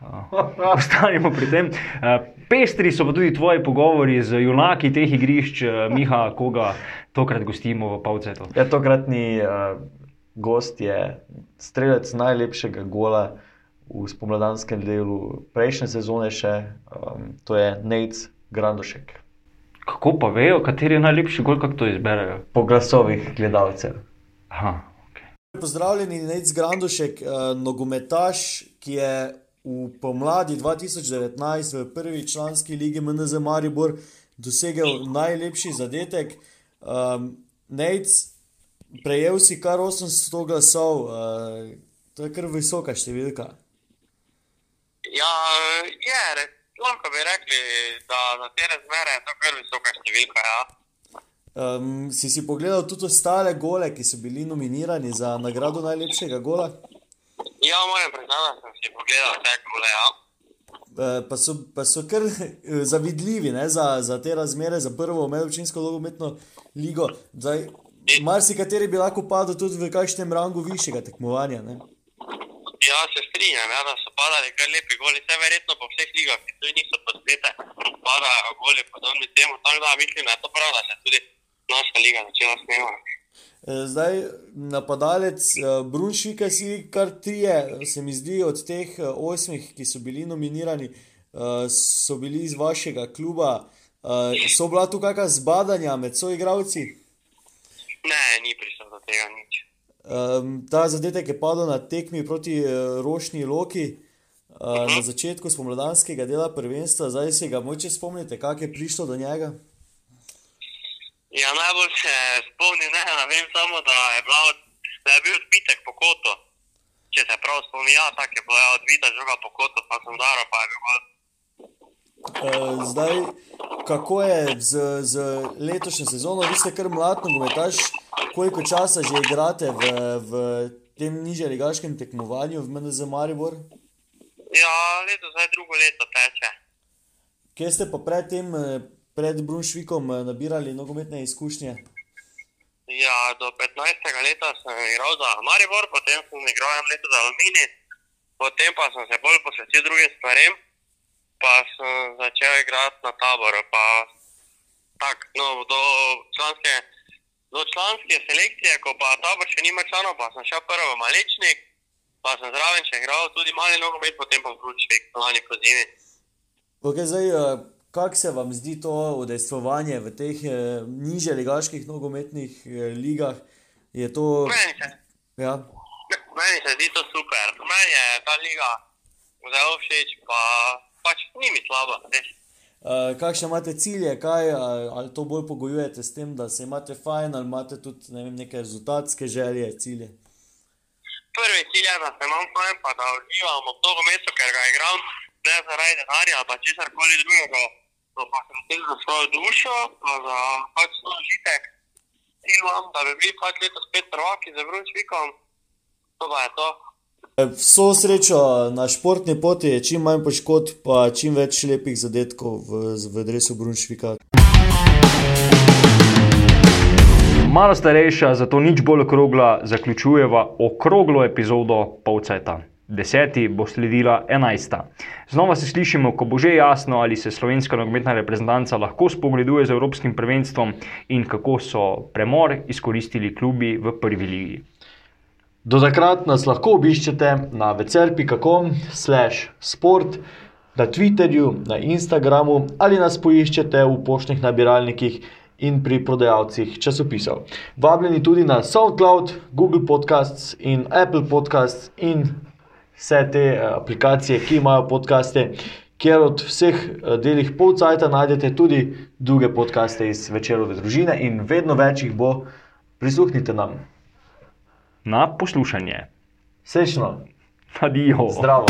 Uh, ostanimo pri tem. Uh, pestri so pa tudi tvoji pogovori z junaki teh igrišč, uh, Miha, koga tokrat gostimo v Pavcetu. Ja, tokratni uh, gost je strelec najlepšega gola v spomladanskem delu prejšnje sezone, še, um, to je Nec Grandošek. Kako pa vejo, kateri je najlepši gol, kako to izberejo? Po glasovih gledalcev. Aha. Pozdravljeni, Nec Grandošek, uh, nogometaš, ki je v pomladi 2019 v prvi članski ligi MNZ Maribor dosegel najlepši zadetek. Um, Nec, prejel si kar 800 glasov, uh, to je kar visoka številka. Ja, je, lahko bi rekli, da za te razmere je to kar visoka številka. Ja. Um, si si pogledal tudi ostale gole, ki so bili nominirani za nagrado najlepšega gola? Ja, moram priznati, da sem si pogledal vse gole. Ja. Uh, pa, so, pa so kar zavidljivi ne, za, za te razmere, za prvo medobčinsko nogometno ligo. Marsikateri bi lahko padel tudi v kakšnem rangu višjega tekmovanja. Ne. Ja, se strinjam, ja, da so padali kar lepi goli, vse verjetno po vseh ligah, ki tudi niso posnete, padajo goli podobni temu. Tako da mislim, da je to prav, da se tudi naša liga začela snemati. Zdaj, napadalec Brunšvika si kar trije, se mi zdi, od teh osmih, ki so bili nominirani, so bili iz vašega kluba. So bila tu kakšna zbadanja med soigravci? Ne, ni prišlo do tega nič. Ta zadetek je padel na tekmi proti Rošni Loki na začetku spomladanskega dela prvenstva. Zdaj se ga moče spomnite, kako je prišlo do njega? Ja, najbolj se spomnim, ne, ne vem samo, da je, bila, da je bil odbitek po kotu. Če se prav spomnim, ja, tako je bila odbita žoga po kotu, pa sem daro, pa je bil gol. Zdaj, kako je z, z letošnjo sezono, vi ste kar mlad nogometaš, koliko časa že igrate v, v tem nižjem ligaškem tekmovanju v MNZ Maribor? Ja, leto zdaj drugo leto teče. Kje ste pa predtem pred Brunšvikom nabirali nogometne izkušnje? Ja, do 15. leta sem igral za Maribor, potem sem igral eno leto za Alumini, potem pa sem se bolj posvetil drugim stvarem, pa sem začel igrati na taboru. Pa, tak, no, do članske do članske selekcije, ko pa tabor še nima članov, pa sem šel prvo v Malečnik, pa sem zraven še igral tudi mali nogomet, potem pa v Bručvik, lani po zimi. Okay, zdaj, eh, kako se vam zdi to udejstvovanje v teh eh, niže ligaških nogometnih eh, ligah? Je to... Meni se, Ja. meni se zdi to super. Meni je ta liga zelo všeč, pa pač ni mi slaba. res. Uh, kakšne imate cilje, kaj, ali, ali to bolj pogojujete s tem, da se imate fajn, ali imate tudi ne vem, neke rezultatske želje, cilje? Prvi cilj je, da se imam fajn, pa da uživam ob nogometu, ker ga igram ne zaradi denarja ali pa česar koli drugega. No, pa sem tem za svojo dušo, pa za pač to užitek. Imam, da bi bili pač letos spet prvaki za Brunsvikom. To pa je to. Vso srečo na športni poti, čim manj poškodb, pa čim več lepih zadetkov v, v dresu Brunšvika. Malo starejša, zato nič bolj okrogla, zaključujeva okroglo epizodo Polceta. Deseti bo sledila enajsta. Znova se slišimo, ko bo že jasno, ali se slovenska nogometna reprezentanca lahko spogleduje z Evropskim prvenstvom in kako so premor izkoristili klubi v prvi ligi. Do takrat nas lahko obiščete na vecer.com/slash sport, na Twitterju, na Instagramu ali nas poiščete v poštnih nabiralnikih in pri prodajalcih časopisov. Vabljeni tudi na SoundCloud, Google Podcasts in Apple Podcasts in vse te eh, aplikacije, ki imajo podcaste, kjer od vseh eh, delih polcajta najdete tudi druge podcaste iz večerove družine in vedno več jih bo. Prisluhnite nam. Na poslušanje. Srečno. Adijo. Zdravo.